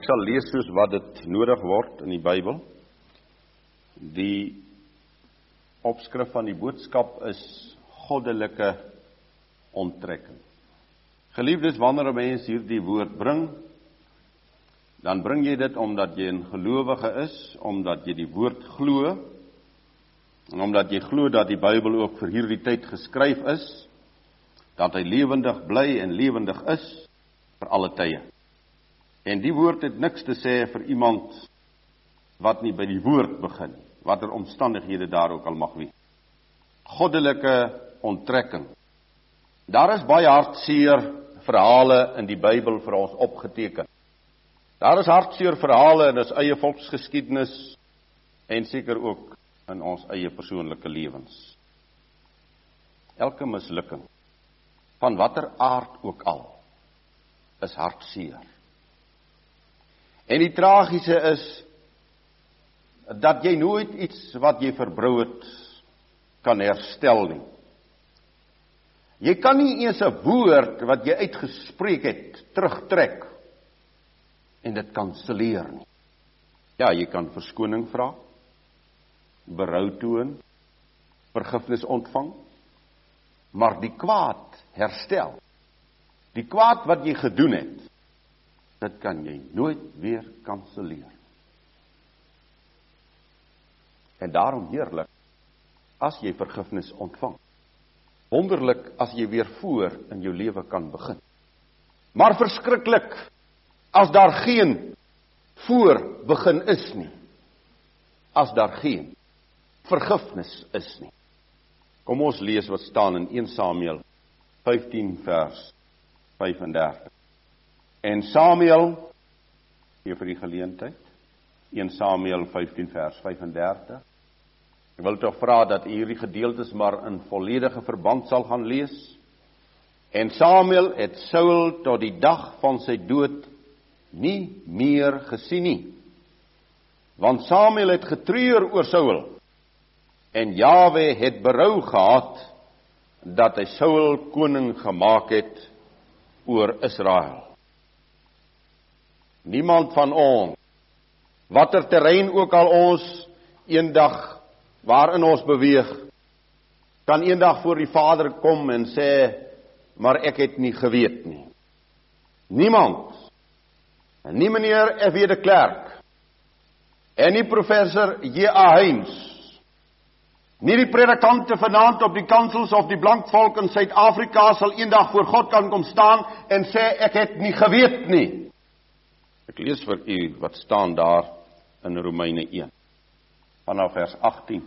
Ek sal lees soos wat dit nodig word in die Bybel. Die opskrif van die boodskap is goddelike onttrekking. Geliefdes, wanneer 'n mens hierdie woord bring, dan bring jy dit omdat jy 'n gelowige is, omdat jy die woord glo en omdat jy glo dat die Bybel ook vir hierdie tyd geskryf is, dat hy lewendig bly en lewendig is vir alle tye. En die woord het niks te sê vir iemand wat nie by die woord begin nie, watter omstandighede daar ook al mag wees. Goddelike onttrekking. Daar is baie hartseer verhale in die Bybel vir ons opgeteken. Daar is hartseer verhale in ons eie volksgeskiedenis en seker ook in ons eie persoonlike lewens. Elke mislukking van watter aard ook al is hartseer. En die tragiese is dat jy nooit iets wat jy verbrou het kan herstel nie. Jy kan nie eens 'n woord wat jy uitgespreek het terugtrek en dit kanselleer nie. Ja, jy kan verskoning vra, berou toon, vergifnis ontvang, maar die kwaad herstel. Die kwaad wat jy gedoen het, dit kan jy nooit weer kanselleer. En daarom heerlik as jy vergifnis ontvang. Wonderlik as jy weer voor in jou lewe kan begin. Maar verskriklik as daar geen voor begin is nie. As daar geen vergifnis is nie. Kom ons lees wat staan in 1 Samuel 15 vers 35. En Samuel gee vir die geleentheid 1 Samuel 15 vers 35. Ek wil tog vra dat u hierdie gedeeltes maar in volledige verband sal gaan lees. En Samuel het Saul tot die dag van sy dood nie meer gesien nie. Want Samuel het getreur oor Saul. En Jawe het berou gehad dat hy Saul koning gemaak het oor Israel. Niemand van ons watter terrein ook al ons eendag waarin ons beweeg kan eendag voor die Vader kom en sê maar ek het nie geweet nie. Niemand. En nie meneer F.W. de Klerk. En nie professor J.A. Heinz. Nie die predikante vanaand op die kansels of die blank volk in Suid-Afrika sal eendag voor God kan kom staan en sê ek het nie geweet nie. Ek lees vir u wat staan daar in Romeine 1 vanaf vers 18.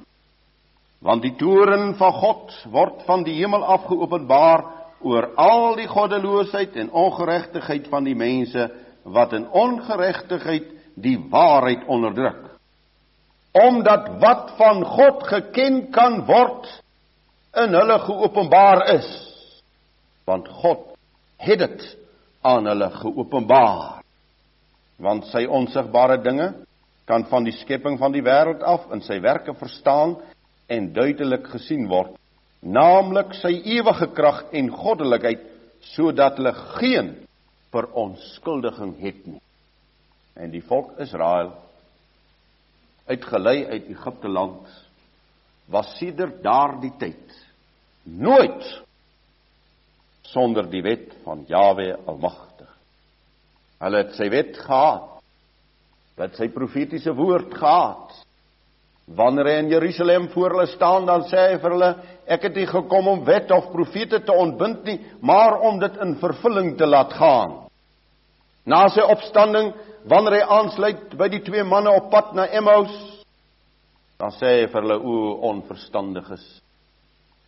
Want die toren van God word van die hemel af geopenbaar oor al die goddeloosheid en ongeregtigheid van die mense wat in ongeregtigheid die waarheid onderdruk. Omdat wat van God geken kan word in hulle geopenbaar is. Want God het dit aan hulle geopenbaar want sy onsigbare dinge kan van die skepping van die wêreld af in sy werke verstaan en duidelik gesien word. Naamlik sy ewige krag en goddelikheid sodat hulle geen verontskuldiging het nie. En die volk Israel uitgelei uit Egipte land was sedert daardie tyd nooit sonder die wet van Jawe almagtig Hulle het sy wet gehad. Hulle het sy profetiese woord gehad. Wanneer hy in Jerusalem voor hulle staan, dan sê hy vir hulle, ek het nie gekom om wet of profete te ontbind nie, maar om dit in vervulling te laat gaan. Na sy opstanding, wanneer hy aansluit by die twee manne op pad na Emmaus, dan sê hy vir hulle o onverstandiges,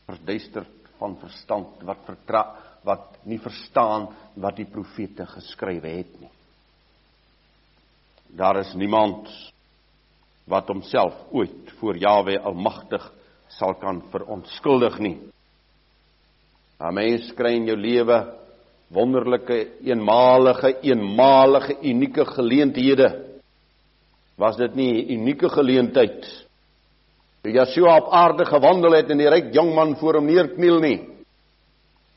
verduisterd van verstand wat vertra wat nie verstaan wat die profete geskrywe het nie. Daar is niemand wat homself ooit voor Jawe almagtig sal kan verontskuldig nie. 'n Mens kry in jou lewe wonderlike eenmalige eenmalige unieke geleenthede. Was dit nie 'n unieke geleentheid? Toe Yeshua op aarde gewandel het en die ryk jongman voor hom neerkniel nie.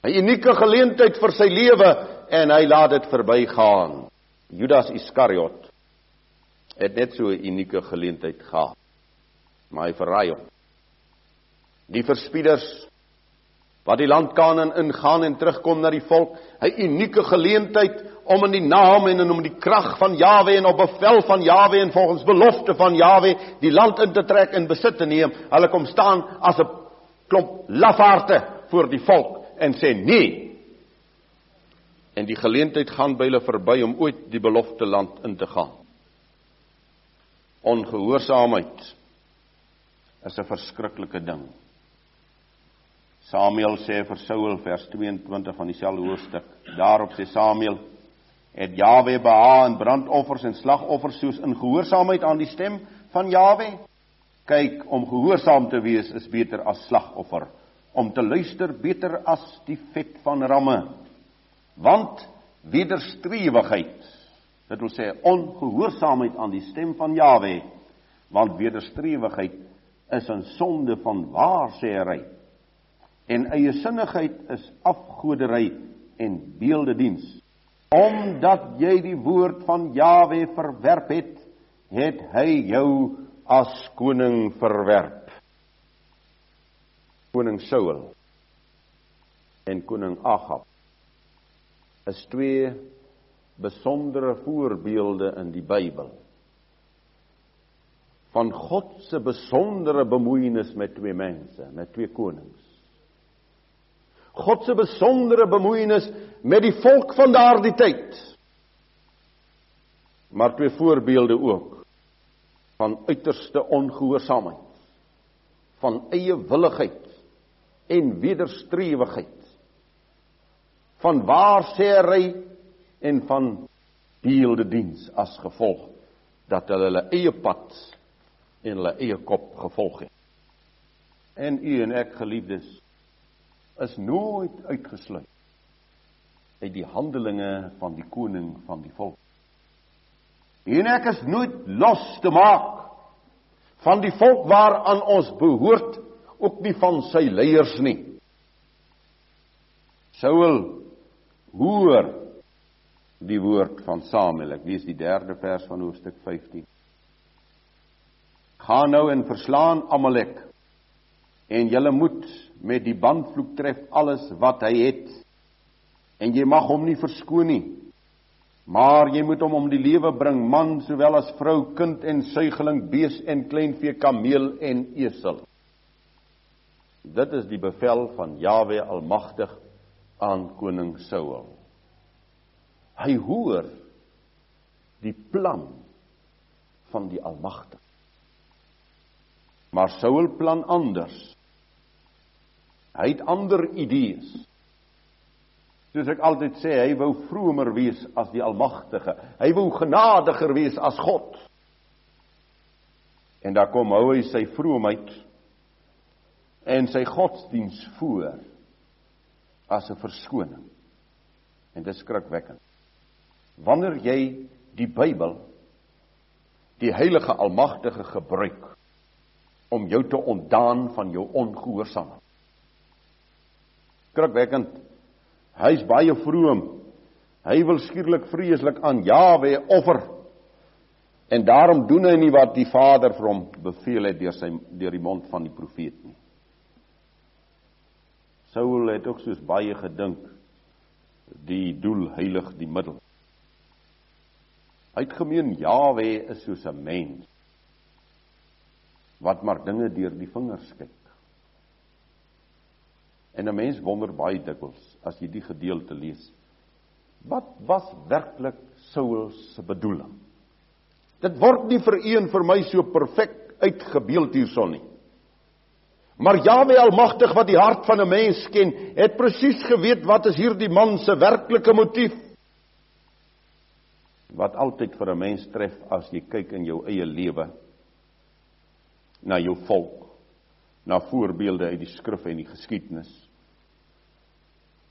'n unieke geleentheid vir sy lewe en hy laat dit verbygaan. Judas Iskariot het net so 'n unieke geleentheid gehad. Maar hy verraai hom. Die verspieders wat die land Kanaan ingaan en terugkom na die volk, 'n unieke geleentheid om in die naam en in om die krag van Jawe en op bevel van Jawe en volgens belofte van Jawe die land in te trek en besit te neem. Hulle kom staan as 'n klomp lafaarte voor die volk en sê nee. En die geleentheid gaan by hulle verby om ooit die belofte land in te gaan. Ongehoorsaamheid is 'n verskriklike ding. Samuel sê vir Saul vers 22 van dieselfde hoofstuk. Daarop sê Samuel: "Het Jawe behaag in brandoffers en slagoffers soos in gehoorsaamheid aan die stem van Jawe? Kyk, om gehoorsaam te wees is beter as slagoffer, om te luister beter as die vet van ramme. Want wederstrewigheid, dit wil sê ongehoorsaamheid aan die stem van Jawe, want wederstrewigheid is 'n sonde van waarsêery." En eie sinnigheid is afgodery en beeldediens. Omdat jy die woord van Jawe verwerp het, het hy jou as koning verwerp. Koning Saul en koning Agab is twee besondere voorbeelde in die Bybel van God se besondere bemoeienis met twee mense, met twee konings. God se besondere bemoeienis met die volk van daardie tyd. Maar twee voorbeelde ook van uiterste ongehoorsaamheid, van eie willigheid en wederstrewigheid, van waarsêry en van deelde diens as gevolg dat hulle hulle eie pad en hulle eie kop gevolg het. En u en ek geliefdes is nooit uitgesluit uit die handelinge van die koning van die volk. En ek is nooit los te maak van die volk waaraan ons behoort, ook nie van sy leiers nie. Saul hoor die woord van Samuel. Ek lees die 3de vers van hoofstuk 15. Gaan nou en verslaan Amalek en julle moet met die bandvloek tref alles wat hy het. En jy mag hom nie verskoon nie. Maar jy moet hom om die lewe bring man sowel as vrou kind en suigeling bees en kleinvee kameel en esel. Dit is die bevel van Jawe almagtig aan koning Saul. Hy hoor die plan van die almagtige maar Saul plan anders Hy het ander idees. Soos ek altyd sê, hy wou vromer wees as die Almagtige. Hy wou genadiger wees as God. En daar kom hou hy sy vroomheid en sy godsdiens voor as 'n verskoning. En dit skrikwekkend. Wanneer jy die Bybel die heilige almagtige gebruik om jou te ontdaan van jou ongehoorsaamheid skrikwekkend. Hy's baie vroom. Hy wil skielik vreeslik aan Jawe offer. En daarom doen hy nie wat die Vader vir hom beveel het deur sy deur die mond van die profeet nie. Saul het ook soos baie gedink die doel heilig die middel. Hy het gemeen Jawe is soos 'n mens wat maar dinge deur die vingers kyk. En 'n mens wonder baie dikwels as jy die gedeelte lees. Wat was werklik Saul se bedoeling? Dit word nie vir een vir my so perfek uitgebeeld hierson nie. Maar Jawe Almagtig wat die hart van 'n mens ken, het presies geweet wat is hierdie man se werklike motief. Wat altyd vir 'n mens tref as jy kyk in jou eie lewe na jou volk, na voorbeelde uit die skrif en die geskiedenis.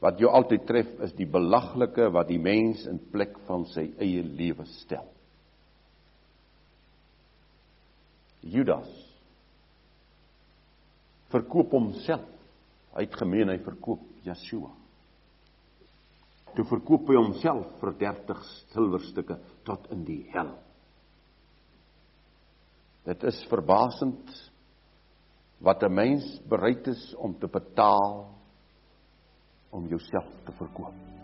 Wat jou altyd tref is die belaglike wat die mens in plek van sy eie lewe stel. Judas verkoop homself. Hy het gemeen hy verkoop Yeshua. Toe verkoop hy homself vir 30 silwerstukke tot in die hel. Dit is verbasend wat 'n mens bereid is om te betaal om jouself te verkoop.